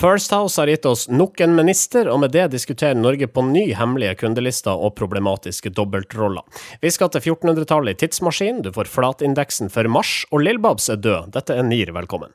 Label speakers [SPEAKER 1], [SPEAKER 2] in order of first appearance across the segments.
[SPEAKER 1] First House har gitt oss nok en minister, og med det diskuterer Norge på ny hemmelige kundelister og problematiske dobbeltroller. Vi skal til 1400-tallet i tidsmaskin, du får flatindeksen for mars, og Lillebabs er død. Dette er NIR, velkommen.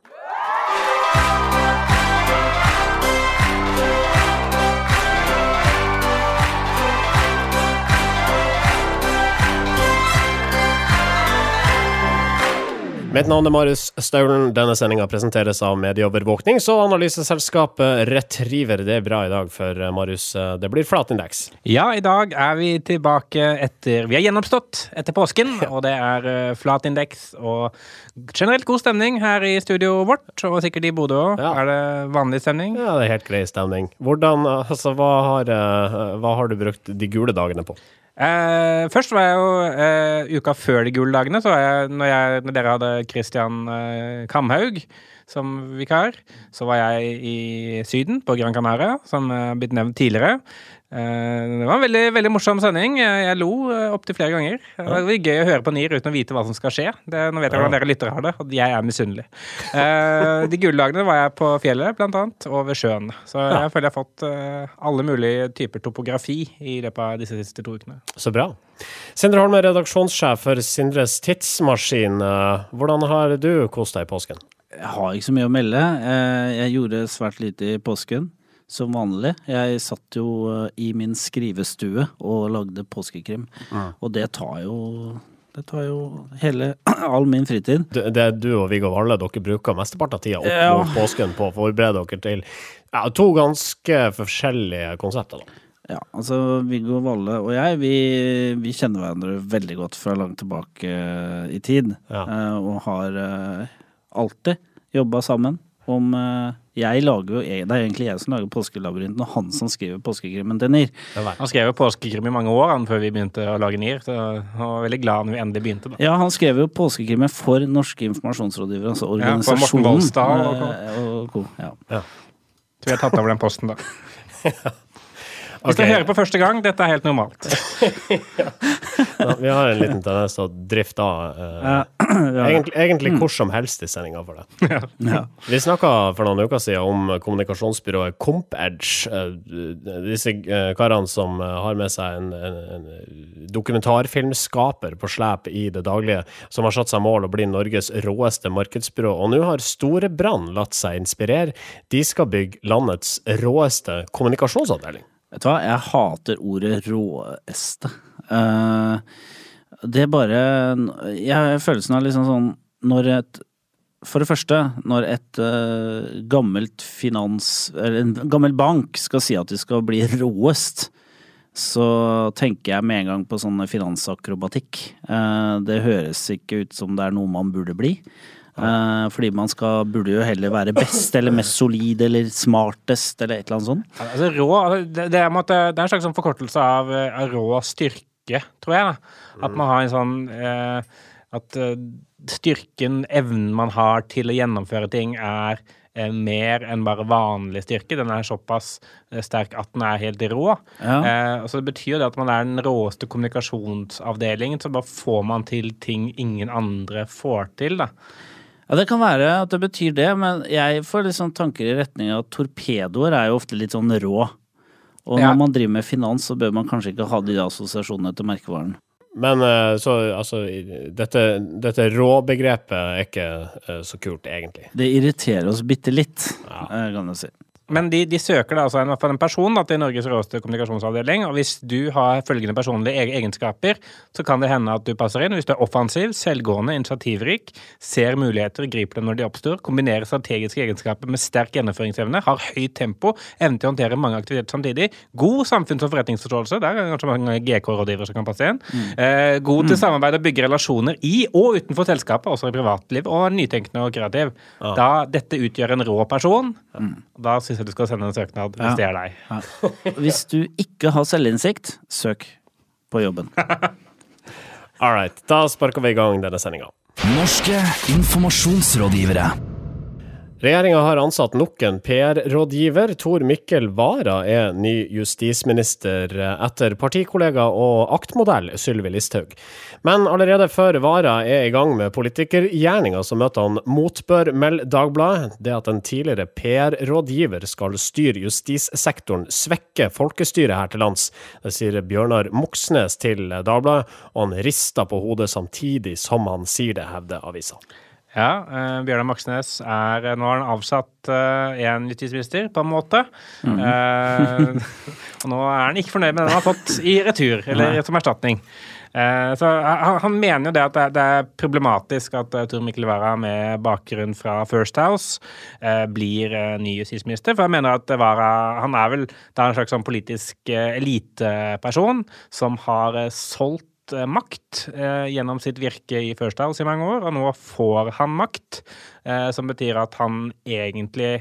[SPEAKER 1] Mitt navn er Marius Staulen. Denne sendinga presenteres av medieovervåkning, så analyseselskapet Retriever. Det er bra i dag for eh, Marius. Eh, det blir flatindeks.
[SPEAKER 2] Ja, i dag er vi tilbake etter Vi har gjennomstått etter påsken, og det er uh, flatindeks og generelt god stemning her i studioet vårt, og sikkert i Bodø òg. Ja. Er det vanlig stemning?
[SPEAKER 1] Ja, det er helt grei stemning. Hvordan, altså, hva har, hva har du brukt de gule dagene på?
[SPEAKER 2] Eh, først var jeg jo eh, uka før de gule dagene, så var jeg, når, jeg, når dere hadde Christian eh, Kamhaug som vikar, så var jeg i Syden, på Gran Canaria, som er blitt nevnt tidligere. Eh, det var en veldig, veldig morsom sending. Jeg lo eh, opptil flere ganger. Det var gøy å høre på NIR uten å vite hva som skal skje. Det, nå vet jeg hvordan dere lyttere har det, og jeg er misunnelig. Eh, de gule dagene var jeg på fjellet, blant annet, og ved sjøen. Så jeg føler jeg har fått alle mulige typer topografi i løpet av disse siste to ukene.
[SPEAKER 1] Så bra. Sindre Holm er redaksjonssjef for Sindres Tidsmaskin. Hvordan har du kost deg i påsken?
[SPEAKER 3] Jeg har ikke så mye å melde. Jeg gjorde svært lite i påsken som vanlig. Jeg satt jo eh, i min skrivestue og lagde påskekrim, ja. og det tar jo det tar jo hele, all min fritid.
[SPEAKER 1] Det, det er du og Viggo Valle dere bruker mesteparten av tida opp ja. mot påsken på å forberede dere til ja, to ganske forskjellige konsepter, da.
[SPEAKER 3] Ja, altså Viggo Valle og jeg, vi, vi, kjenner hverandre veldig godt fra langt tilbake uh, i tid. Ja. Og har alltid jobba sammen om jeg lager jo, Det er egentlig jeg som lager Påskelabyrinten, og han som skriver påskekrimmen til NIR.
[SPEAKER 2] Han skrev jo påskekrim i mange år han, før vi begynte å lage NIR, så han var veldig glad når vi endelig begynte. Da.
[SPEAKER 3] Ja, han skrev jo påskekrimmen for norske informasjonsrådgivere, altså organisasjonen. Ja, for Morten
[SPEAKER 2] Volstad og, og, og, ja. ja. Så vi har tatt over den posten, da. Hvis okay. du hører på første gang, dette er helt normalt.
[SPEAKER 1] ja. Ja, vi har en liten tendens til å drifte av eh, egentlig, egentlig hvor som helst i sendinga for det. Vi snakka for noen uker siden om kommunikasjonsbyrået CompEdge. Eh, disse eh, karene som eh, har med seg en, en, en dokumentarfilmskaper på slep i det daglige, som har satt seg mål å bli Norges råeste markedsbyrå. Og nå har Storebrand latt seg inspirere. De skal bygge landets råeste kommunikasjonsavdeling.
[SPEAKER 3] Vet du hva, jeg hater ordet råeste. Uh, det er bare Jeg har følelsen av liksom sånn Når et For det første, når et uh, gammelt finans Eller en gammel bank skal si at de skal bli råest, så tenker jeg med en gang på sånn finansakrobatikk. Uh, det høres ikke ut som det er noe man burde bli. Uh, fordi man skal, burde jo heller være best eller mest solid eller smartest eller et eller annet sånt.
[SPEAKER 2] Altså, rå, altså, det, det, er, måte, det, er, en slags sånn forkortelse av, av, rå styrke, tror jeg. Da. At man har en sånn uh, At uh, styrken, evnen man har til å gjennomføre ting, er mer enn bare vanlig styrke. Den er såpass sterk at den er helt rå. Ja. Eh, så Det betyr det at man er den råeste kommunikasjonsavdelingen, så bare får man til ting ingen andre får til. da.
[SPEAKER 3] Ja, Det kan være at det betyr det, men jeg får litt sånn tanker i retning av at torpedoer er jo ofte litt sånn rå. Og når ja. man driver med finans, så bør man kanskje ikke ha de assosiasjonene til merkevaren.
[SPEAKER 1] Men eh, så altså Dette, dette råbegrepet er ikke eh, så kult, egentlig.
[SPEAKER 3] Det irriterer oss bitte litt, ja. Eh, kan du si.
[SPEAKER 2] Men de, de, søker da altså en, en person da, til Norges råeste kommunikasjonsavdeling. Og hvis du har følgende personlige egenskaper, så kan det hende at du passer inn. Hvis du er offensiv, selvgående, initiativrik, ser muligheter, griper dem når de oppstår, kombinerer strategiske egenskaper med sterk gjennomføringsevne, har høyt tempo, evne til å håndtere mange aktiviteter samtidig, god samfunns- og forretningsforståelse, der er kanskje mange GK-rådgivere som kan passe inn, mm. eh, god til mm. samarbeid og bygge relasjoner i og utenfor selskapet, også i privatliv, og nytenkende og kreativ. Ja. Da dette utgjør en rå person, mm. da syns jeg du skal sende en søknad hvis det er deg. Ja.
[SPEAKER 3] Hvis du ikke har selvinnsikt, søk på jobben.
[SPEAKER 1] All right. Da sparker vi i gang denne sendinga.
[SPEAKER 4] Norske informasjonsrådgivere.
[SPEAKER 1] Regjeringa har ansatt nok en PR-rådgiver. Tor Mikkel Wara er ny justisminister etter partikollega og aktmodell Sylvi Listhaug. Men allerede før Wara er i gang med politikergjerninga, så møter han motbør, melder Dagbladet. Det at en tidligere PR-rådgiver skal styre justissektoren, svekker folkestyret her til lands. Det sier Bjørnar Moxnes til Dagbladet, og han rister på hodet samtidig som han sier det, hevder avisa.
[SPEAKER 2] Ja, uh, Bjørnar Moxnes er Nå har han avsatt uh, en justisminister, på en måte. Mm. Uh, og nå er han ikke fornøyd med den han har fått i retur, eller som erstatning. Uh, så han, han, mener jo det at det, det er problematisk at uh, Tor Mikkel Wara med bakgrunn fra First House blir ny justisminister. For jeg mener at Wara han er vel det er en slags sånn politisk eliteperson som har solgt Eh, makt eh, gjennom sitt virke i First House i mange år, og nå får han makt. Eh, som betyr at han egentlig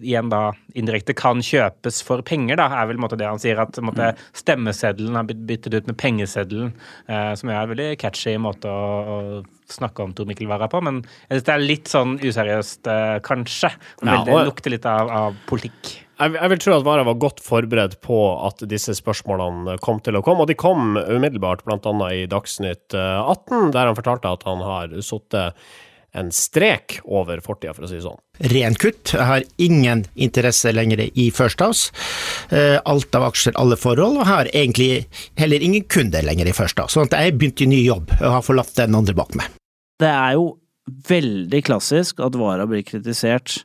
[SPEAKER 2] igjen da indirekte kan kjøpes for penger, da, er vel måte, det han sier. At måte, mm. stemmeseddelen har blitt byttet ut med pengeseddelen, eh, som er en veldig catchy måte å, å snakke om Tor Mikkel Wara på. Men jeg synes det er litt sånn useriøst, kanskje. Ja, det lukter litt av, av politikk
[SPEAKER 1] jeg, vil tro at Vara var godt forberedt på at disse spørsmålene kom til å komme, og de kom umiddelbart, bl.a. i Dagsnytt 18, eh, der han fortalte at han har sittet en strek over fortida, for å si det sånn.
[SPEAKER 4] Ren kutt. Jeg har ingen interesse lenger i First House. Eh, alt av aksjer, alle forhold, og har egentlig heller ingen kunder lenger i First House. Sånn at jeg begynte i ny jobb og har forlatt den andre bak meg.
[SPEAKER 3] Det er jo veldig klassisk at Vara blir kritisert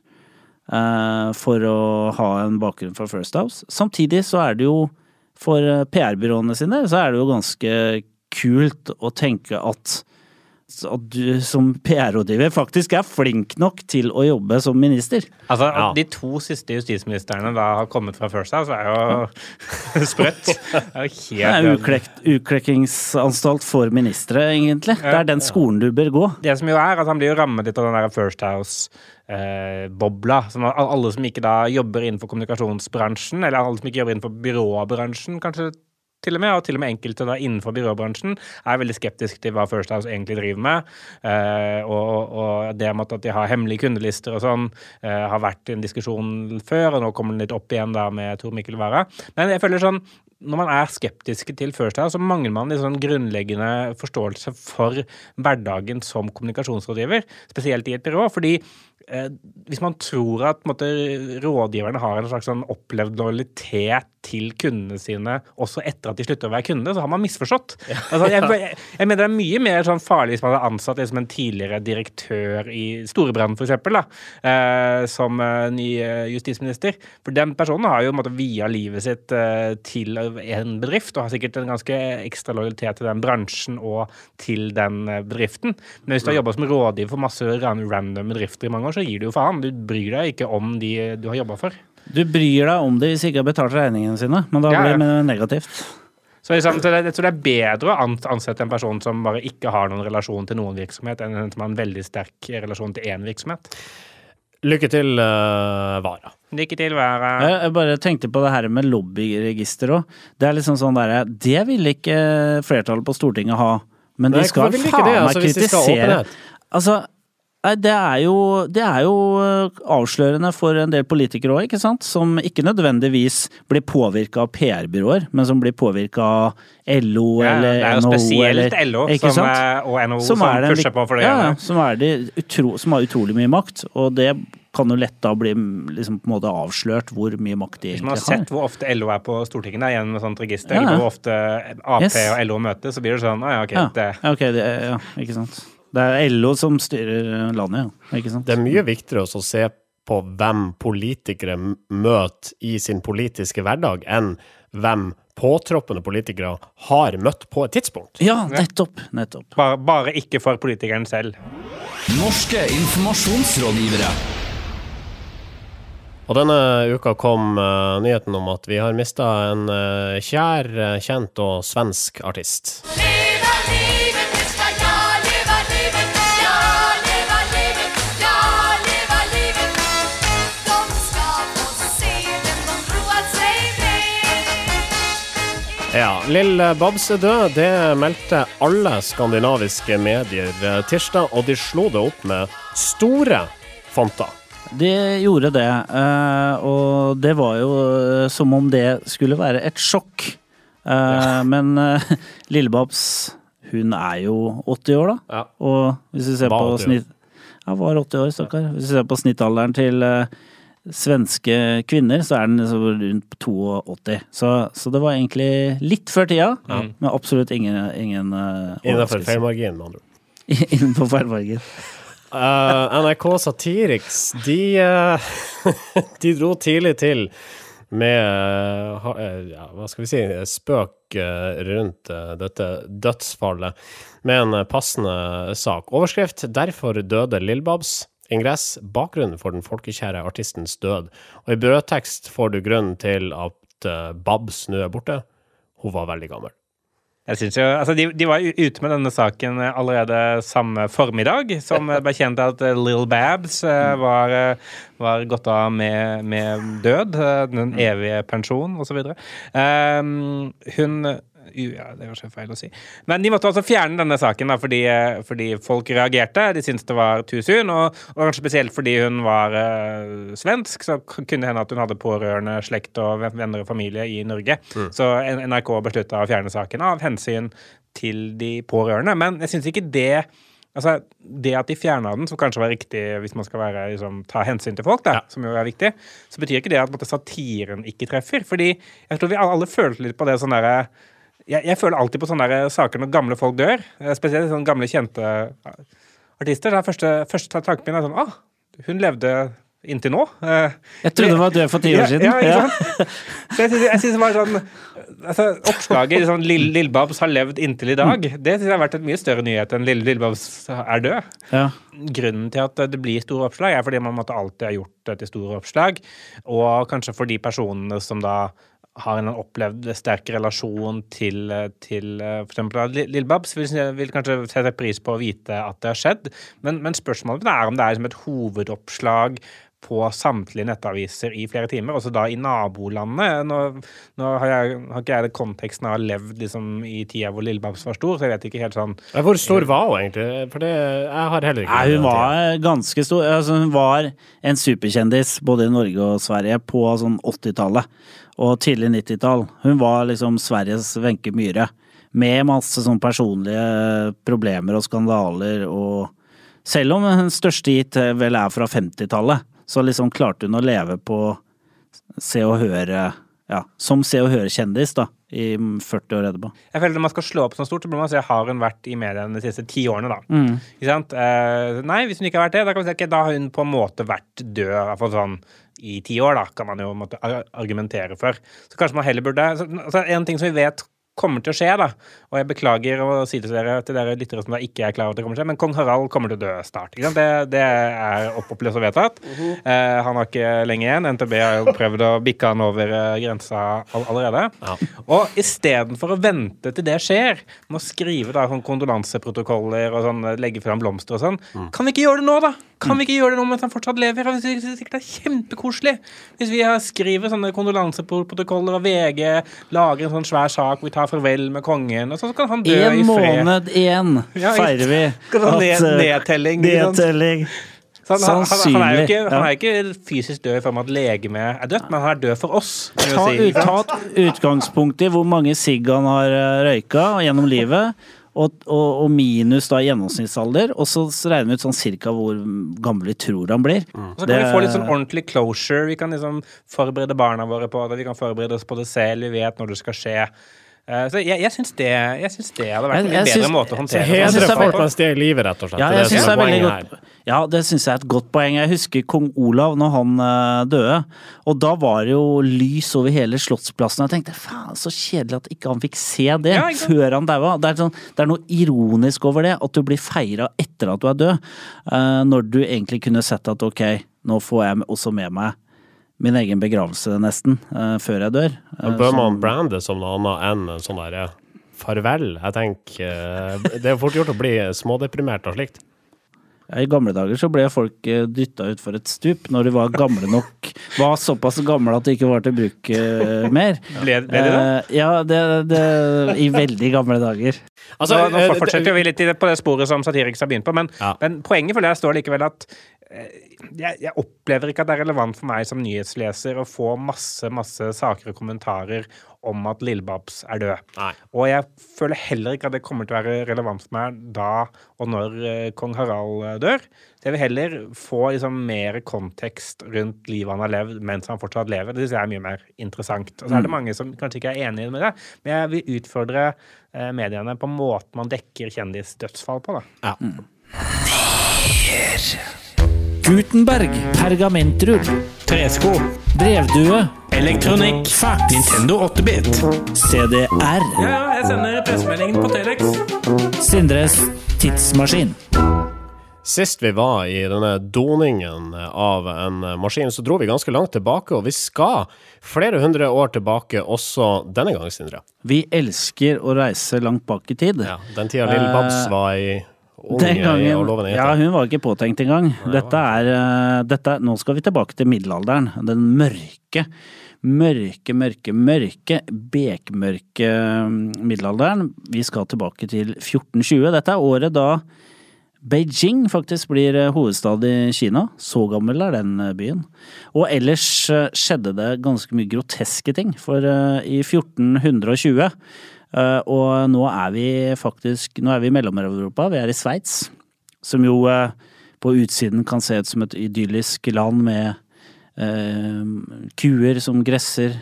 [SPEAKER 3] for å ha en bakgrunn fra First House. Samtidig så er det jo, for eh, PR-byråene sine, så er det jo ganske kult å tenke at at du som PR-rådgiver faktisk er flink nok til å jobbe som minister.
[SPEAKER 2] Altså, At ja. de to siste justisministrene da har kommet fra First House, er jo sprøtt. Det er
[SPEAKER 3] jo helt det er Utklekkingsanstalt for ministre, egentlig. Det er den skolen du bør gå.
[SPEAKER 2] Det som jo er, at Han blir jo rammet litt av den der First House eh, bobla. Som alle som ikke da jobber innenfor kommunikasjonsbransjen, eller alle som ikke jobber innenfor byråbransjen, kanskje til og med, og til og med enkelte da innenfor byråbransjen er veldig skeptiske til hva First House egentlig driver med. Eh, og, og, det med at de har hemmelige kundelister og sånn, eh, har vært en diskusjon før, og nå kommer den litt opp igjen da med Tor Mikkel Wara. Men jeg føler sånn når man er skeptiske til First House, så mangler man en sånn grunnleggende forståelse for hverdagen som kommunikasjonsrådgiver, spesielt i et byrå. fordi eh, hvis man tror at måtte, rådgiverne har en slags sånn opplevd lojalitet til kundene sine også etter at de slutter å være kunde, så har man misforstått. Altså, jeg, jeg, jeg, mener det er mye mer sånn farlig hvis man er ansatt liksom en tidligere direktør i Storebrand, f.eks., eh, som eh, ny eh, justisminister. For den personen har jo måte, via livet sitt eh, til en bedrift, og har sikkert en ganske ekstra lojalitet til den bransjen og til den eh, bedriften. Men hvis du har jobba som rådgiver for masse random bedrifter i mange år, så gir du jo faen. Du bryr deg ikke om de du har jobba for.
[SPEAKER 3] Du bryr deg om det hvis ikke har betalt regningene sine, men da blir det negativt.
[SPEAKER 2] Så liksom, jeg tror det er bedre å ansette en person som bare ikke har noen relasjon til noen virksomhet, enn en som har en veldig sterk relasjon til én virksomhet.
[SPEAKER 1] Lykke til, uh, Vara.
[SPEAKER 2] Lykke til, Vara.
[SPEAKER 3] Jeg bare tenkte på det her med lobbyregister òg. Det er liksom sånn derre Det vil ikke flertallet på Stortinget ha. Men de skal faen meg altså, kritisere Altså, det er, jo, det er jo eh, avslørende for en del politikere òg, ikke sant. Som ikke nødvendigvis blir påvirka av PR-byråer, men som blir påvirka av LO ja, eller NHO. Det er jo
[SPEAKER 2] spesielt eller, LO som, og NHO som, som pusher på for det.
[SPEAKER 3] Ja, som, utro, som, har utrolig mye makt. Og det kan jo lett da bli liksom, på en måte avslørt hvor mye makt de egentlig har.
[SPEAKER 2] Hvis man har sett hvor ofte LO er på Stortinget da, gjennom et sånt register, ja. hvor ofte Ap yes. og LO møtes, så blir det sånn Å ja, ok.
[SPEAKER 3] Ja, det. okay, det, ja ikke sant. Det er LO som styrer landet, ja. Ikke sant?
[SPEAKER 1] Det er mye viktigere å se på hvem politikere møter i sin politiske hverdag, enn hvem påtroppende politikere har møtt på et tidspunkt.
[SPEAKER 3] Ja, nettopp. nettopp.
[SPEAKER 2] Bare, bare ikke for politikeren selv. Norske informasjonsrådgivere.
[SPEAKER 1] Og denne uka kom uh, nyheten om at vi har mista en uh, kjær, uh, kjent og svensk artist. Ja, Lill Babs er død. Det meldte alle skandinaviske medier tirsdag, og de slo det opp med store fonter.
[SPEAKER 3] De gjorde det, eh, og det var jo eh, som om det skulle være et sjokk. Men Lille Babs, hun er jo 80 år, da. Og hvis vi ser på snitt Ja, var 80 år, stakkar. Hvis vi ser på snittalderen til svenske kvinner, så er den rundt 82. Så, så, det var egentlig litt før tida, ja. men absolutt ingen, ingen uh,
[SPEAKER 1] Innenfor feilmargin, med andre ord.
[SPEAKER 3] Innenfor feilmargin.
[SPEAKER 1] Uh, NRK Satiriks, de, uh, de dro tidlig til med uh, ja, hva skal vi si, spøk rundt dette dødsfallet, med en passende sak. Overskrift 'Derfor døde Lillbabs'. Ingress bakgrunnen for den folkekjære artistens død. Og i brødtekst får du grunnen til at uh, Babs nå er borte. Hun var veldig gammel.
[SPEAKER 2] Jeg synes jo, altså de, de, var ute med denne saken allerede samme formiddag, som ble kjent at eh, Lill Babs var, var gått av med, med død. Den evige pensjon, osv. Um, hun ja, det er kanskje feil å si. Men de måtte altså fjerne denne saken da, fordi, fordi folk reagerte. De syntes det var too soon, og, og kanskje spesielt fordi hun var uh, svensk. Så kunne det hende at hun hadde pårørende, slekt og venner og familie i Norge. Mm. Så NRK beslutta å fjerne saken av hensyn til de pårørende. Men jeg syns ikke det Altså, Det at de fjerna den, som kanskje var riktig hvis man skal være, liksom, ta hensyn til folk, da, ja. som jo er viktig, så betyr ikke det at måtte, satiren ikke treffer. Fordi jeg tror vi alle følte litt på det sånn derre jeg, jeg, føler alltid på sånne der saker når gamle folk dør. Eh, spesielt sånne gamle, kjente artister. Det er første, første tanken min er sånn Ah, hun levde inntil nå.
[SPEAKER 3] Eh, jeg trodde hun var død for ti år siden.
[SPEAKER 2] Ja, ja, Så jeg synes, det var sånn altså, Oppslaget sånn, Lill Babs har levd inntil i dag, det synes jeg har vært en mye større nyhet enn Lill Babs er død. Ja. Grunnen til at det blir store oppslag, er fordi man måtte alltid ha gjort det til store oppslag. Og kanskje for de personene som da har en opplevd sterk relasjon til, til f.eks. Lillebabs, vil, vil kanskje sette pris på å vite at det har skjedd. Men, men spørsmålet er om det er som et hovedoppslag på samtlige nettaviser i flere timer, også da i nabolandet. Nå, nå har, jeg, har, ikke jeg det konteksten av levd liksom, i tida hvor Lillebabs var stor, så jeg vet ikke helt sånn
[SPEAKER 1] Hvor stor var hun egentlig? For det, jeg har heller ikke
[SPEAKER 3] Nei, Hun var ganske stor. Altså, hun var en superkjendis både i Norge og Sverige på sånn 80-tallet og tidlig 90-tall. Hun var liksom Sveriges Wenche Myhre. Med masse sånn personlige problemer og skandaler og Selv om den største hit vel er fra 50-tallet, så liksom klarte hun å leve på Se og Høre ja, som Se og Høre-kjendis da, i 40 år etterpå.
[SPEAKER 2] Jeg føler Når man skal slå opp så stort, så bør man si har hun vært i mediene de siste ti årene. da. Mm. Ikke sant? Eh, nei, hvis hun ikke har vært det, da kan vi si at da har hun på en måte vært død. I sånn i ti år, da, kan man jo måtte argumentere for. Så kanskje man heller burde altså En ting som vi vet kommer til å skje, da. Og jeg beklager å si det til dere, til dere lyttere som da ikke er klar over at det kommer til å skje, men kong Harald kommer til å dø snart. Det, det, er oppoppløst og vedtatt. Uh -huh. eh, han har ikke lenge igjen. NTB har jo prøvd å bikke han over uh, grensa all allerede. Ja. Og istedenfor å vente til det skjer, med å skrive da sånn kondolanseprotokoller og sånn, legge fram blomster og sånn, mm. kan vi ikke gjøre det nå, da? Kan vi ikke gjøre det nå mens han fortsatt lever? Det er sikkert kjempekoselig hvis vi skriver sånne kondolanseprotokoller, og VG lager en sånn svær sak hvor vi tar farvel med kongen, og så kan han dø en i
[SPEAKER 3] fred. En måned igjen ja, feirer vi
[SPEAKER 2] at ned, eh, Nedtelling.
[SPEAKER 3] nedtelling.
[SPEAKER 2] Han, han, han, han, er jo ikke, han er ikke fysisk død i form av at legemet er dødt, men han er død for oss.
[SPEAKER 3] Ta, si, ta utgangspunkt i hvor mange sigg han har eh, røyka gjennom livet og, og, og, minus da gjennomsnittsalder, og så regner vi ut sånn cirka hvor gammel vi tror han blir.
[SPEAKER 2] Mm. Så kan det, vi få litt sånn ordentlig closure. Vi kan liksom forberede barna våre på det, vi kan forberede oss på det selv, vi vet når det skal skje. Eh, så jeg, jeg syns det, det, hadde vært en bedre synes, måte å håndtere
[SPEAKER 1] det Hedre folk mens de er i livet, rett og slett.
[SPEAKER 3] Ja, jeg synes det er veldig godt, ja, det syns jeg er et godt poeng. Jeg husker kong Olav når han uh, døde. Og da var det jo lys over hele Slottsplassen. Jeg tenkte faen, så kjedelig at ikke han fikk se det ja, før han daua. Det, sånn, det, er noe ironisk over det, at du blir feira etter at du er død. Uh, når du egentlig kunne sett at ok, nå får jeg også med meg min egen begravelse, nesten, uh, før jeg dør.
[SPEAKER 1] Uh, bør man brande som noe annet enn en sånn derre farvel? Jeg tenker uh, Det er fort gjort å bli smådeprimert og slikt.
[SPEAKER 3] I gamle dager så ble folk dytta utfor et stup når de var gamle nok. Var såpass gamle at de ikke var til bruk mer.
[SPEAKER 2] Ble, ble de da?
[SPEAKER 3] ja, det, det, i veldig gamle dager.
[SPEAKER 2] Altså, nå, nå, fortsetter vi litt på det sporet som Satiriks har begynt på, men, ja. men poenget for det står likevel at jeg, jeg, opplever ikke at det er relevant for meg som nyhetsleser å få masse masse saker og kommentarer om at Lillebabs er død. Nei. Og jeg føler heller ikke at det kommer til å være relevant for meg da og når uh, kong Harald uh, dør. Så jeg vil heller få liksom, mer kontekst rundt livet han har levd mens han fortsatt lever. Det synes jeg er mye mer interessant. Og så er det mm. mange som kanskje ikke er enige med det, men jeg vil utfordre mediene på måten man dekker kjendisdødsfall på. da. Ja. Mm.
[SPEAKER 5] Gutenberg. Pergamentrull.
[SPEAKER 2] Tresko.
[SPEAKER 5] Brevdue.
[SPEAKER 2] Elektronikk.
[SPEAKER 5] Fax.
[SPEAKER 2] Nintendo 8-bit.
[SPEAKER 5] CDR.
[SPEAKER 2] Ja, ja, jeg sender pressemeldingen på Telex.
[SPEAKER 5] Sindres tidsmaskin.
[SPEAKER 1] Sist vi var i denne doningen av en maskin, så dro vi ganske langt tilbake, og vi skal flere hundre år tilbake også denne gang, Sindre.
[SPEAKER 3] Vi elsker å reise langt bak i tid.
[SPEAKER 1] Ja, Den tida Lill Babs eh, var i
[SPEAKER 3] den gangen, ja, hun var ikke påtenkt engang. Dette er, uh, dette, nå skal vi tilbake til middelalderen. Den mørke, mørke, mørke, mørke, bekmørke mm, middelalderen. Vi skal tilbake til 1420. Dette er året da Beijing faktisk blir eh, hovedstad i Kina. Så gammel er den eh, byen. Og ellers skjedde det ganske mye groteske ting. For i 1420 Uh, og nå er vi faktisk Nå er vi i Mellom-Europa. Vi er i Sveits, som jo uh, på utsiden kan se ut som et idyllisk land med uh, kuer som gresser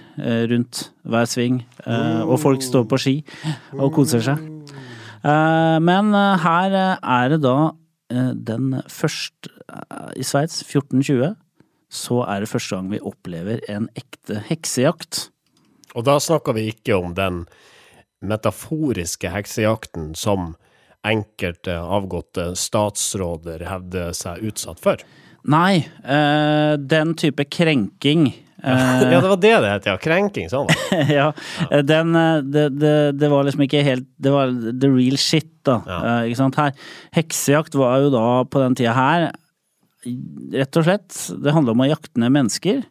[SPEAKER 3] rundt hver sving, og folk står på ski og koser seg. men her er det da den første I Sveits, 1420, så er det første gang vi opplever en ekte heksejakt.
[SPEAKER 1] Og da snakker vi ikke om den metaforiske heksejakten som enkelte avgåtte statsråder hevder seg utsatt for?
[SPEAKER 3] Nei, øh, den type krenking
[SPEAKER 1] ja, det var det det het, ja. Krenking, sånn
[SPEAKER 3] ja, den, eh, det, det, det, var liksom ikke helt Det var the real shit, da. Ja. Uh, ikke sant. Her, heksejakt var jo da på den tida her Rett og slett, det handla om å jakte ned mennesker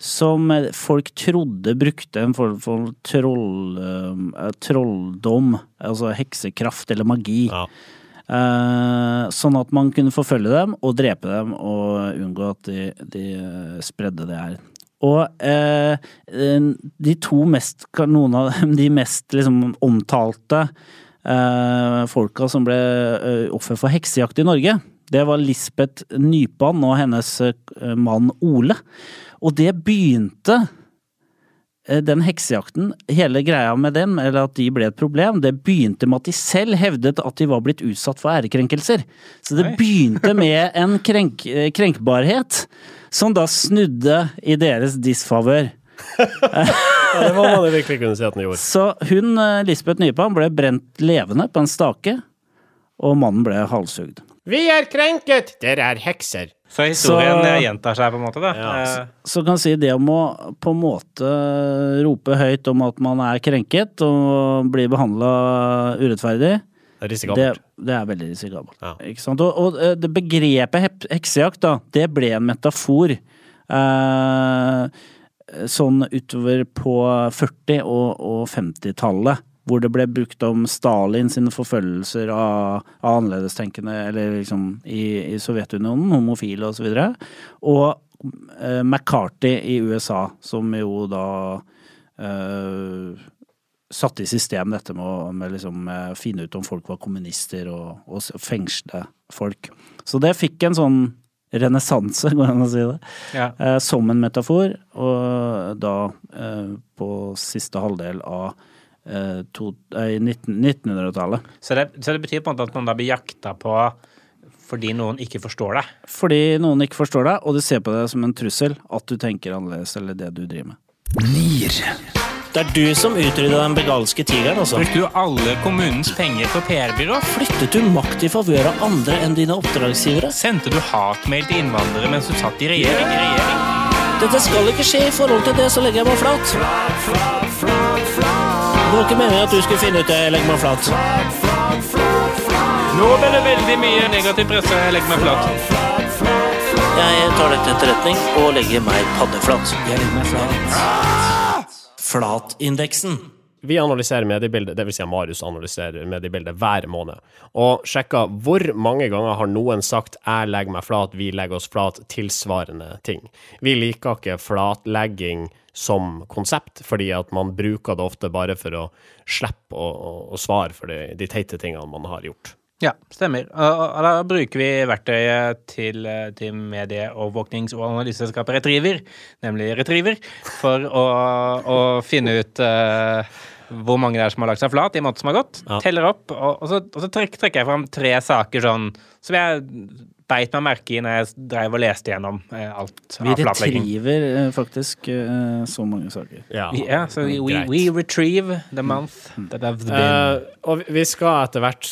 [SPEAKER 3] som folk trodde brukte en form for troll, uh, trolldom, altså heksekraft eller magi. Ja. Uh, sånn at man kunne forfølge dem og drepe dem og unngå at de, de spredde det her. Og uh, de to mest, noen av de mest liksom, omtalte folka som ble offer for heksejakt i Norge, det var Lisbeth Nypan og hennes mann Ole. Og det begynte eh, den heksejakten, hele greia med dem, eller at de ble et problem, det begynte med at de selv hevdet at de var blitt utsatt for ærekrenkelser. Så det begynte med en krenk, eh, krenkbarhet som da snudde i deres disfavør.
[SPEAKER 1] ja, det må man virkelig kunne si at den gjorde.
[SPEAKER 3] Så hun, eh, Lisbeth Nypan, ble brent levende på en stake, og mannen ble halshugd.
[SPEAKER 1] Vi er krenket! Dere er hekser.
[SPEAKER 2] Så historien så, gjentar seg, på en måte? da. Ja.
[SPEAKER 3] Så, så kan si det om å på en måte rope høyt om at man er krenket og blir behandla urettferdig,
[SPEAKER 1] det,
[SPEAKER 3] det, er veldig risikabelt. Ja. Ikke sant? Og, og, eh, det begrepet heksejakt, da, det ble en metafor. Eh, sånn utover på 40- og, og 50-tallet hvor det ble brukt om Stalin sine forfølgelser av, av annerledestenkende, eller liksom i, i Sovjetunionen, homofile osv. Og, så og eh, McCarthy i USA, som jo da eh, satte i system dette med å med liksom, eh, finne ut om folk var kommunister, og, og fengsle folk. Så det fikk en sånn renessanse, går det an å si det, ja. eh, som en metafor, og da eh, på siste halvdel av eh, eh, 1900-tallet.
[SPEAKER 2] Så, så, det betyr på en måte at man da blir jakta på fordi noen ikke forstår deg?
[SPEAKER 3] Fordi noen ikke forstår deg, og du ser på det som en trussel at du tenker annerledes eller det du driver med.
[SPEAKER 5] Nier. Det er du som utrydda den begalske tigeren, altså.
[SPEAKER 2] Brukte du alle kommunens penger på PR-byrå?
[SPEAKER 5] Flyttet du makt i favør av andre enn dine oppdragsgivere?
[SPEAKER 2] Sendte du hatmail til innvandrere mens du satt i regjering? regjering?
[SPEAKER 5] Dette skal ikke skje i forhold til det, så legger jeg meg flat, flat, flat, flat. Det var ikke meningen at du skulle finne ut det. Jeg legger meg flat.
[SPEAKER 2] Nå ble det veldig mye negativ presse. Jeg legger meg flat.
[SPEAKER 5] Jeg tar dette til etterretning og legger meg paddeflat. Jeg legger meg flat. Flatindeksen.
[SPEAKER 1] vi analyserer mediebildet, dvs. Si Marius analyserer mediebildet hver måned, og sjekker hvor mange ganger har noen sagt 'jeg legger meg flat', 'vi legger oss flat', tilsvarende ting. Vi liker ikke flatlegging som konsept, fordi at man bruker det ofte bare for å slippe å, å, å svare for de, de teite tingene man har gjort.
[SPEAKER 2] Ja, stemmer. Og, da bruker vi verktøyet til, til medieovervåknings- og analyseselskapet Retriever, nemlig Retriever, for å, å finne ut uh, hvor mange det er som har lagt seg flat i måneden som har gått. Ja. Teller opp, og, og så, og så trekker, trekker, jeg fram tre saker sånn som jeg beit meg merke i når jeg drev og leste gjennom eh, alt
[SPEAKER 3] vi av flatlegging. Vi retriever eh, faktisk eh, så mange saker.
[SPEAKER 2] Ja, yeah, so we, we, we, retrieve the month mm. that have been. Uh,
[SPEAKER 1] og vi skal etter hvert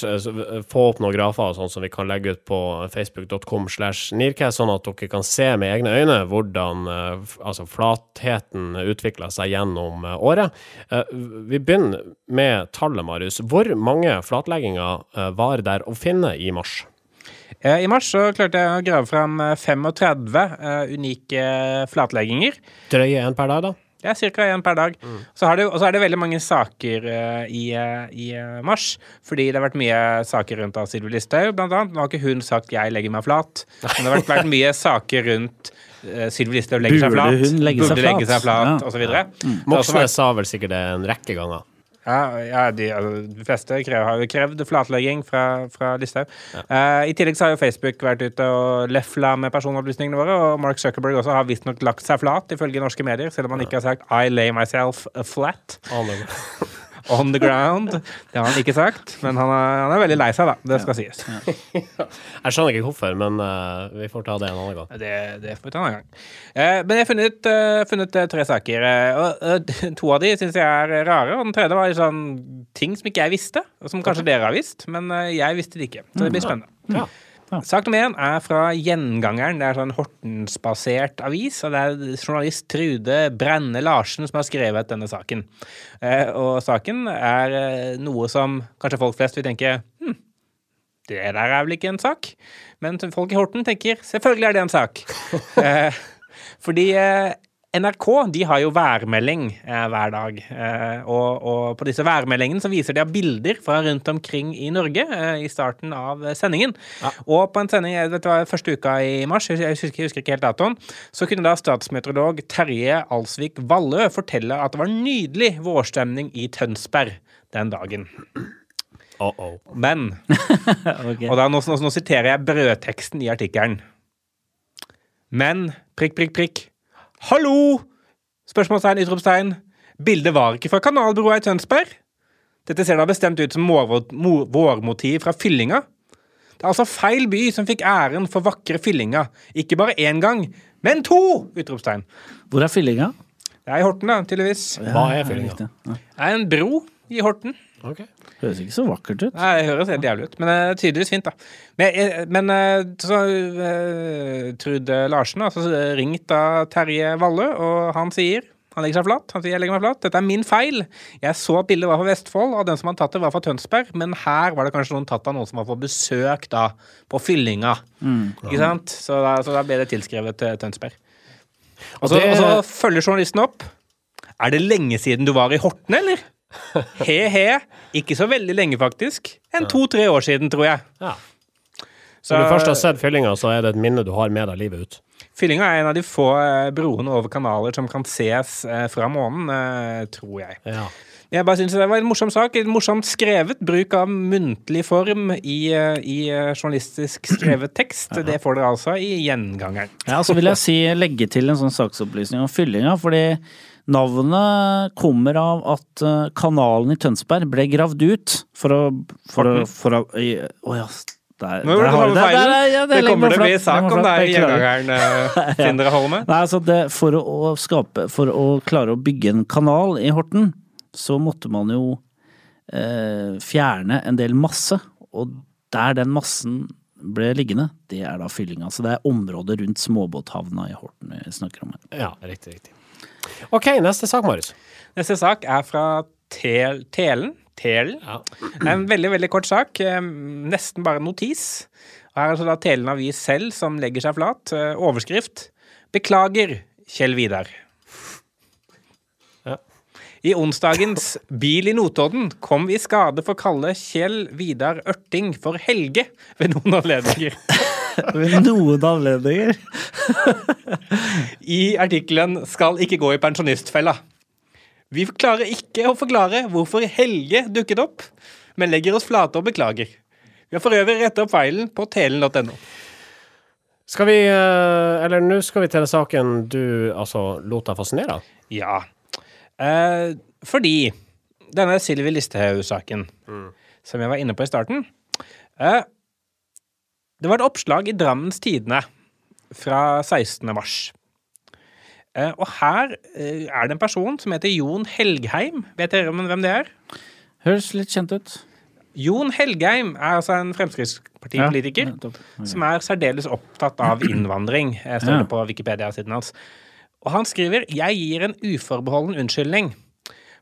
[SPEAKER 1] få opp noen grafer sånn som vi kan legge ut på facebook.com slash Nircast, sånn at dere kan se med egne øyne hvordan altså flatheten utvikler seg gjennom året. Vi begynner med tallet, Marius. Hvor mange flatlegginger var der å finne i mars?
[SPEAKER 2] Eh, I mars så klarte jeg å grave fram 35 uh, unike flatlegginger.
[SPEAKER 1] Drøye én per dag, da?
[SPEAKER 2] Ja, ca. én per dag. Mm. Så og så er det veldig mange saker uh, i, uh, i uh, mars. Fordi det har vært mye saker rundt av Sylvi Listhaug, blant annet. Nå har ikke hun sagt 'jeg legger meg flat', men det har vært, vært mye saker rundt Sylvi Listhaug legger seg flat.
[SPEAKER 3] Burde hun legge seg flat?
[SPEAKER 2] Legge seg flat ja. osv. Ja.
[SPEAKER 1] Mm. Moxnes sa vel sikkert det en rekke ganger.
[SPEAKER 2] Ja, ja de, altså, de, fleste krev, har jo krevd flatlegging fra, fra Listhaug. Ja. Uh, I tillegg så har jo Facebook vært ute og lefla med personopplysningene våre, og Mark Zuckerberg også har visstnok lagt seg flat, ifølge norske medier, selv om han ikke har sagt 'I lay myself flat'. On the ground. Det har han ikke sagt, men han er, han er veldig lei seg, da. Det skal sies.
[SPEAKER 1] Jeg skjønner ikke hvorfor, men uh, vi får ta det en annen gang.
[SPEAKER 2] Det, det får vi ta en annen gang. Uh, men jeg har funnet, uh, funnet tre saker. og To av de syns jeg er rare, og den tredje var sånn ting som ikke jeg visste, og som kanskje dere har visst, men jeg visste det ikke. Så det blir mm. spennende. Ja. Ja. Sak nummer én er fra Gjengangeren. Det er sånn Hortensbasert avis. og Det er journalist Trude Brenne Larsen som har skrevet denne saken. Eh, og saken er eh, noe som kanskje folk flest vil tenke hm, det der er vel ikke en sak? Men folk i Horten tenker selvfølgelig er det en sak. eh, fordi NRK de har jo værmelding eh, hver dag. Eh, og, og, på disse værmeldingene så viser de bilder fra rundt omkring i Norge eh, i starten av sendingen. Ja. Og på en sending, vet var første uka i mars, jeg husker, jeg husker ikke helt datoen, så kunne da statsmeteorolog Terje Alsvik Vallø fortelle at det var nydelig vårstemning i Tønsberg den dagen.
[SPEAKER 1] Uh -oh.
[SPEAKER 2] Men okay. Og da, nå, nå, nå siterer jeg brødteksten i artikkelen. Men prikk, prikk, prikk. Hallo! Spørsmålstegn, utropstegn. Bildet var ikke fra Kanalbroa i Tønsberg. Dette ser da bestemt ut som vårmotiv fra Fyllinga. Det er altså feil by som fikk æren for vakre Fyllinga. Ikke bare én gang, men to! Utropstegn.
[SPEAKER 3] Hvor er Fyllinga?
[SPEAKER 2] Det er i Horten, da, tydeligvis.
[SPEAKER 1] Hva er Fyllinga?
[SPEAKER 2] Det er en bro i Horten.
[SPEAKER 1] Okay.
[SPEAKER 3] Høres ikke så vakkert ut.
[SPEAKER 2] Nei, det høres helt jævlig ut. Men det er tydeligvis fint, da. Men, men eh, så uh, Trude Larsen har altså ringt av Terje Valle, og han sier han legger seg flat. Han sier jeg legger meg flat. Dette er min feil. Jeg så at bildet var fra Vestfold, og den som hadde tatt det, var fra Tønsberg. Men her var det kanskje noen tatt av noen som var på besøk da, på fyllinga. Mm. Ikke sant? Så da, så da, ble det tilskrevet til Tønsberg. Og så, det... og så følger journalisten opp. Er det lenge siden du var i Horten, eller? He-he. Ikke så veldig lenge, faktisk. En ja. to-tre år siden, tror jeg. Ja.
[SPEAKER 1] Så Når du først har sett fyllinga, så er det et minne du har med deg livet ut?
[SPEAKER 2] Fyllinga er en av de få eh, broene over kanaler som kan ses eh, fra månen, eh, tror jeg. Ja. Jeg bare synes Det var en morsom sak. En morsomt skrevet. Bruk av muntlig form i, i journalistisk skrevet tekst. Det får dere altså i gjengangeren.
[SPEAKER 3] Ja, så vil jeg si, legge til en sånn saksopplysning om fyllinga. fordi Navnet kommer av at eh, kanalen i Tønsberg ble gravd ut for å For å, for å Å ja.
[SPEAKER 2] Der, Nå gjorde der, ja, det, kommer til å bli sak om det er gjengangeren uh, Sindre Holme.
[SPEAKER 3] Nei, altså det, for, å skape, for å klare å bygge en kanal i Horten, så måtte man jo eh, fjerne en del masse. Og der den massen ble liggende, det er da fyllinga. Så det er området rundt småbåthavna i Horten vi snakker om her.
[SPEAKER 1] Ja, riktig, riktig. OK, neste sak, Marius.
[SPEAKER 2] Neste sak er fra tel, Telen. Telen. Ja. En veldig veldig kort sak. Nesten bare notis. Og her er altså da Telen Avis selv som legger seg flat. Eh, overskrift 'Beklager, Kjell Vidar'. I onsdagens Bil i Notodden kom vi i skade for å kalle Kjell Vidar Ørting for Helge ved noen anledninger.
[SPEAKER 3] Ved noen anledninger.
[SPEAKER 2] I artikkelen 'Skal ikke gå i pensjonistfella'. Vi klarer ikke å forklare hvorfor Helge dukket opp, men legger oss flate og beklager. Vi har for øvrig rettet opp feilen på telen.no.
[SPEAKER 1] Skal vi eh, Eller nå skal vi til den saken du altså lot deg fascinere av.
[SPEAKER 2] Ja. Eh, fordi denne Sylvi Listhaug-saken, som jeg var inne på i starten eh, Det var et oppslag i Drammens Tidende fra 16. mars. Eh, og her eh, er det en person som heter Jon Helgheim. Vet dere hvem det er?
[SPEAKER 3] Høres litt kjent ut.
[SPEAKER 2] Jon Helgheim er altså en Fremskrittspartipolitiker
[SPEAKER 3] Ja, okay.
[SPEAKER 2] som er særdeles opptatt av innvandring, Jeg står
[SPEAKER 3] Ja.
[SPEAKER 2] på Wikipedia-siden hans. Og han skriver 'Jeg gir en uforbeholden unnskyldning'.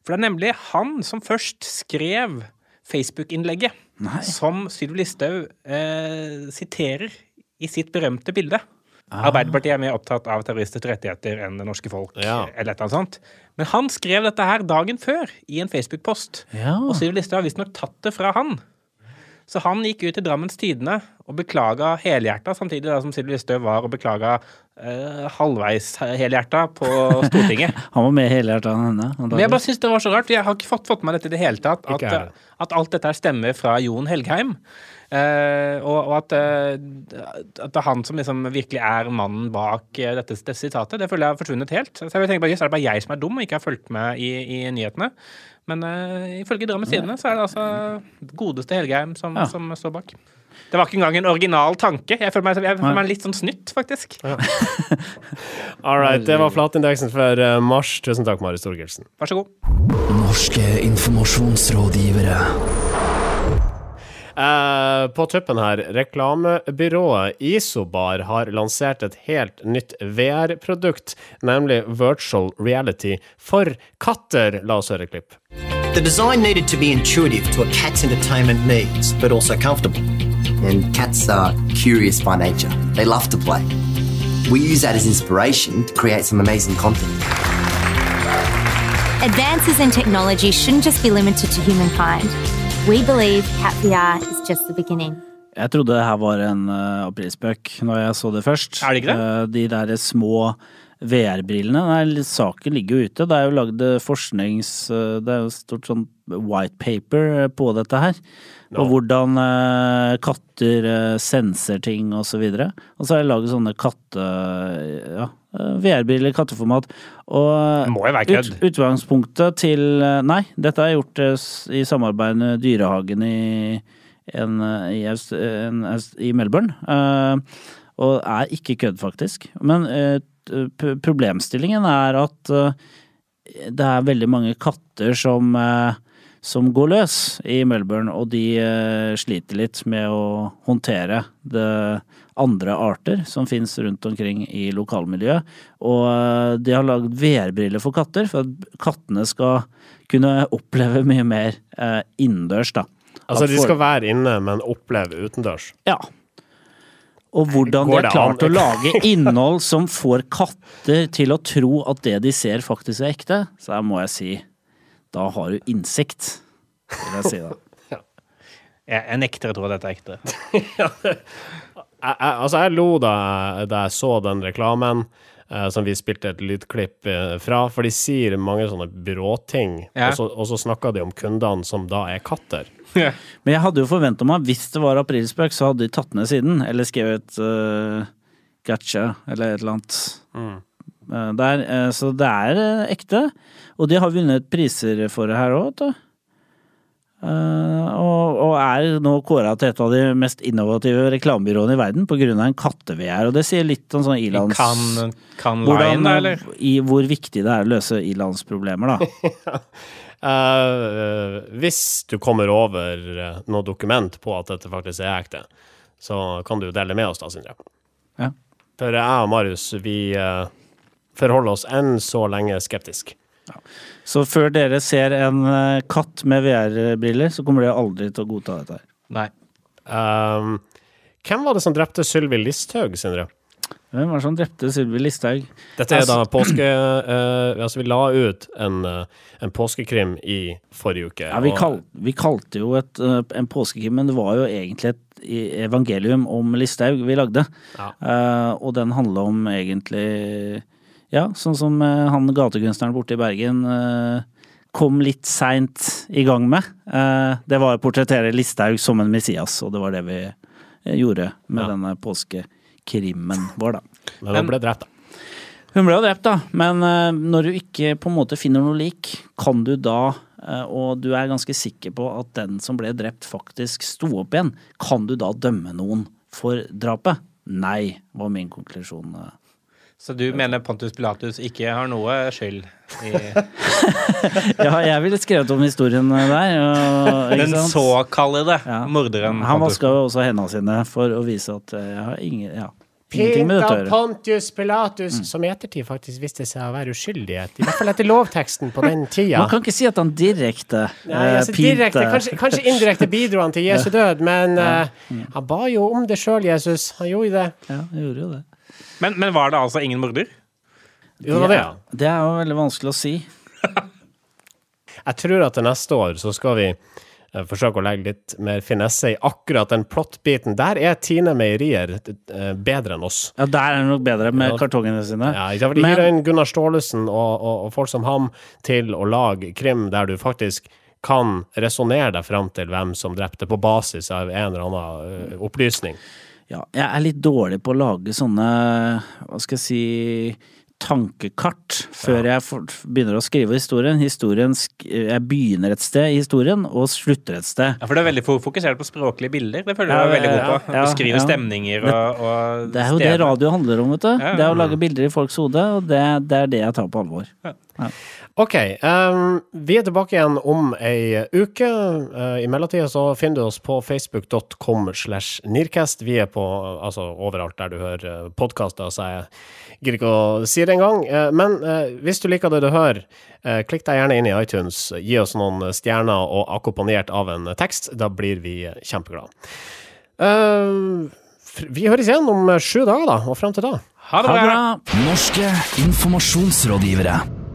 [SPEAKER 2] For det er nemlig han som først skrev Facebook-innlegget som Sylvi Listhaug eh, siterer i sitt berømte bilde. Arbeiderpartiet er mer opptatt av terroristers rettigheter enn det norske folk.
[SPEAKER 1] Ja.
[SPEAKER 2] eller et sånt. Men han skrev dette her dagen før i en Facebook-post.
[SPEAKER 3] Ja.
[SPEAKER 2] Og Sylvi Listhaug har visstnok tatt det fra han. Så han gikk ut i Drammens Tidende og beklaga helhjerta, samtidig da som Sylvi Listhaug var og beklaga eh, halvveis helhjerta på Stortinget.
[SPEAKER 3] Han var med helhjerta enn henne.
[SPEAKER 2] Men jeg bare synes det var så rart. Jeg har ikke fått, fått med meg dette i det hele tatt. At, at alt dette her stemmer fra Jon Helgheim. Eh, og, og at, eh, at det er han som liksom virkelig er mannen bak eh, dette, dette sitatet. Det føler jeg har forsvunnet helt. Så jeg tenker bare, jøss, Er det bare jeg som er dum og ikke har fulgt med i, i nyhetene? Men uh, ifølge Drammens Tidende så er det altså godeste Helgheim som,
[SPEAKER 3] Ja.
[SPEAKER 2] som står bak. Det var ikke engang en original tanke. Jeg føler meg, jeg føler meg litt sånn snytt, faktisk.
[SPEAKER 1] All right, det var flatindeksen for eh, mars. Tusen takk, Mari Storgelsen.
[SPEAKER 2] Vær så god.
[SPEAKER 6] Norske informasjonsrådgivere.
[SPEAKER 1] Uh, på tuppen her, reklamebyrået Isobar har lansert et helt nytt VR-produkt, nemlig virtual reality for katter. La oss høre et klipp.
[SPEAKER 7] The design needed to be intuitive to a cat's entertainment needs, but also comfortable.
[SPEAKER 8] And cats are curious by nature. They love to play. We use that as inspiration to create some amazing content.
[SPEAKER 9] Advances in technology shouldn't just be limited to humankind. We believe Cat VR is just the beginning.
[SPEAKER 3] Jeg trodde det her var en uh, aprilspøk når jeg så det først.
[SPEAKER 2] Er det ikke det?
[SPEAKER 3] Uh, de der små VR-brillene. Saken ligger jo ute. Det er jo lagd eh, forsknings... Uh, det er jo stort sånn white paper eh, på dette her. Og hvordan eh, katter eh, senser ting og så videre. Og så har jeg laget sånne katte... Ja, VR-briller i katteformat. Og
[SPEAKER 2] må jo være kødd.
[SPEAKER 3] ut, utgangspunktet til Nei, dette er gjort i samarbeid med Dyrehagen i, en, i, en, i Melbourne. Uh, og er ikke kødd, faktisk. Men uh, problemstillingen er at uh, det er veldig mange katter som, eh, som går løs i Melbourne, og de eh, sliter litt med å håndtere det andre arter som finnes rundt omkring i lokalmiljøet. Og eh, de har lagd VR-briller for katter, for at kattene skal kunne oppleve mye mer eh, innendørs, da.
[SPEAKER 1] Altså, de skal være inne, men oppleve utendørs.
[SPEAKER 3] ja. Og hvordan de har klart å lage innhold som får katter til å tro at det de ser faktisk er ekte, så her må jeg si da har du innsikt, vil jeg si da.
[SPEAKER 2] Jeg, jeg nekter å tro at dette er ekte.
[SPEAKER 1] jeg, jeg, altså, jeg lo da, da jeg så den reklamen eh, som vi spilte et lydklipp eh, fra, for de sier mange sånne byråting,
[SPEAKER 2] Ja.
[SPEAKER 1] og, så, og så snakker de om kundene som da er katter.
[SPEAKER 3] Men jeg hadde jo forventa meg, hvis det var aprilspøk, så hadde de tatt ned siden, eller skrevet uh, gotcha, eller et eller annet. Eh, der, eh, så det er eh, ekte, og de har vunnet priser for det her òg, vet du. Eh, og, og er nå kåra til et av de mest innovative reklamebyråene i verden pga. en katte-VR. Og det sier litt om sånn ilands...
[SPEAKER 2] Kan, kan
[SPEAKER 3] hvordan,
[SPEAKER 2] line, eller?
[SPEAKER 3] i, hvor viktig det er å løse ilandsproblemer, da.
[SPEAKER 1] uh, hvis du kommer over eh, noe dokument på at dette faktisk er ekte, så kan du dele med oss da, Sindre.
[SPEAKER 3] Ja.
[SPEAKER 1] For jeg og Marius, vi eh, forholder oss enn så lenge skeptisk.
[SPEAKER 3] Så før dere ser en eh, katt med VR-briller, så kommer dere aldri til å godta dette her.
[SPEAKER 2] Nei.
[SPEAKER 1] Um, hvem var det som drepte Sylvi Listhaug, Sindre?
[SPEAKER 3] Hvem var det som drepte Sylvi Listhaug?
[SPEAKER 1] Dette er da påske... Uh, altså, vi la ut en, uh, en påskekrim i forrige uke.
[SPEAKER 3] Ja, vi, kal, vi kalte jo et, uh, en påskekrim, men det var jo egentlig et evangelium om Listhaug vi lagde.
[SPEAKER 1] Ja.
[SPEAKER 3] Eh, og den handla om egentlig Ja, sånn som eh, han gatekunstneren borte i Bergen eh, kom litt seint i gang med. Eh, det var å portrettere Listhaug som en Messias, og det var det vi gjorde med
[SPEAKER 1] Ja.
[SPEAKER 3] denne påskekrimmen vår, da.
[SPEAKER 1] Men hun ble drept, da.
[SPEAKER 3] Hun ble jo drept, da, men når du ikke på en måte finner noe lik, kan du da, og du er ganske sikker på at den som ble drept faktisk sto opp igjen, kan du da dømme noen for drapet? Nei, var min konklusjon. Eh.
[SPEAKER 2] Så du mener Pontus Pilatus ikke har noe skyld i
[SPEAKER 3] Ja, jeg ville skrevet om historien eh, der. Og, ikke
[SPEAKER 2] den såkallede
[SPEAKER 3] Ja.
[SPEAKER 2] morderen?
[SPEAKER 3] Han vaska jo også hendene sine for å vise at eh, jeg har ingen, ja, ingenting med dette å gjøre.
[SPEAKER 1] Pontius Pilatus, som i ettertid faktisk viste seg å være uskyldig. I hvert fall etter lovteksten på den tida.
[SPEAKER 3] Man kan ikke si at han direkte
[SPEAKER 1] Nei,
[SPEAKER 3] eh,
[SPEAKER 1] altså, direkte,
[SPEAKER 3] pinte
[SPEAKER 1] kanskje, kanskje indirekte bidro han til Jesu død, men eh, han ba jo om det sjøl, Jesus. Han gjorde det.
[SPEAKER 3] Ja, han gjorde jo det.
[SPEAKER 2] Men, men var det altså ingen morder?
[SPEAKER 1] Jo, det var det, ja.
[SPEAKER 3] Det er jo veldig vanskelig å si.
[SPEAKER 1] Jeg tror at til neste år så skal vi eh, forsøke å legge litt mer finesse i akkurat den plott-biten. Der er Tine Meierier eh, bedre enn oss.
[SPEAKER 3] Ja, der er det nok bedre med
[SPEAKER 1] Ja.
[SPEAKER 3] kartongene sine.
[SPEAKER 1] Ja, ikke sant? De
[SPEAKER 3] Men-
[SPEAKER 1] inn Gunnar Staalesen og, og, og folk som ham til å lage krim der du faktisk kan resonnere deg fram til hvem som drepte, på basis av en eller annen eh, opplysning.
[SPEAKER 3] Ja, jeg er litt dårlig på å lage sånne, hva skal jeg si, tankekart før jeg for, begynner å skrive historien. Historien Jeg begynner et sted i historien og slutter et sted.
[SPEAKER 2] Ja, For du er veldig fo- fokusert på språklige bilder. Det føler du
[SPEAKER 3] Ja,
[SPEAKER 2] er veldig god på.
[SPEAKER 3] ja,
[SPEAKER 2] Beskrive
[SPEAKER 3] ja.
[SPEAKER 2] stemninger og, og
[SPEAKER 3] Det er jo det radio handler om, vet du.
[SPEAKER 2] Ja,
[SPEAKER 3] Det er å lage bilder i folks hode, og det, det er det jeg tar på alvor.
[SPEAKER 1] Ok, Um, vi er tilbake igjen om ei uke. Uh, I mellomtida så finner du oss på facebook.com slash Nearcast. Vi er på altså, overalt der du hører podkaster, så jeg gidder ikke å si det engang. Uh, men uh, hvis du liker det du hører, eh, klikk deg gjerne inn i iTunes, gi oss noen stjerner og akkompagnert av en tekst. Da blir vi kjempeglade. Eh, vi høres igjen om sju dager, da, og fram til da.
[SPEAKER 2] Ha det bra!
[SPEAKER 6] Norske informasjonsrådgivere.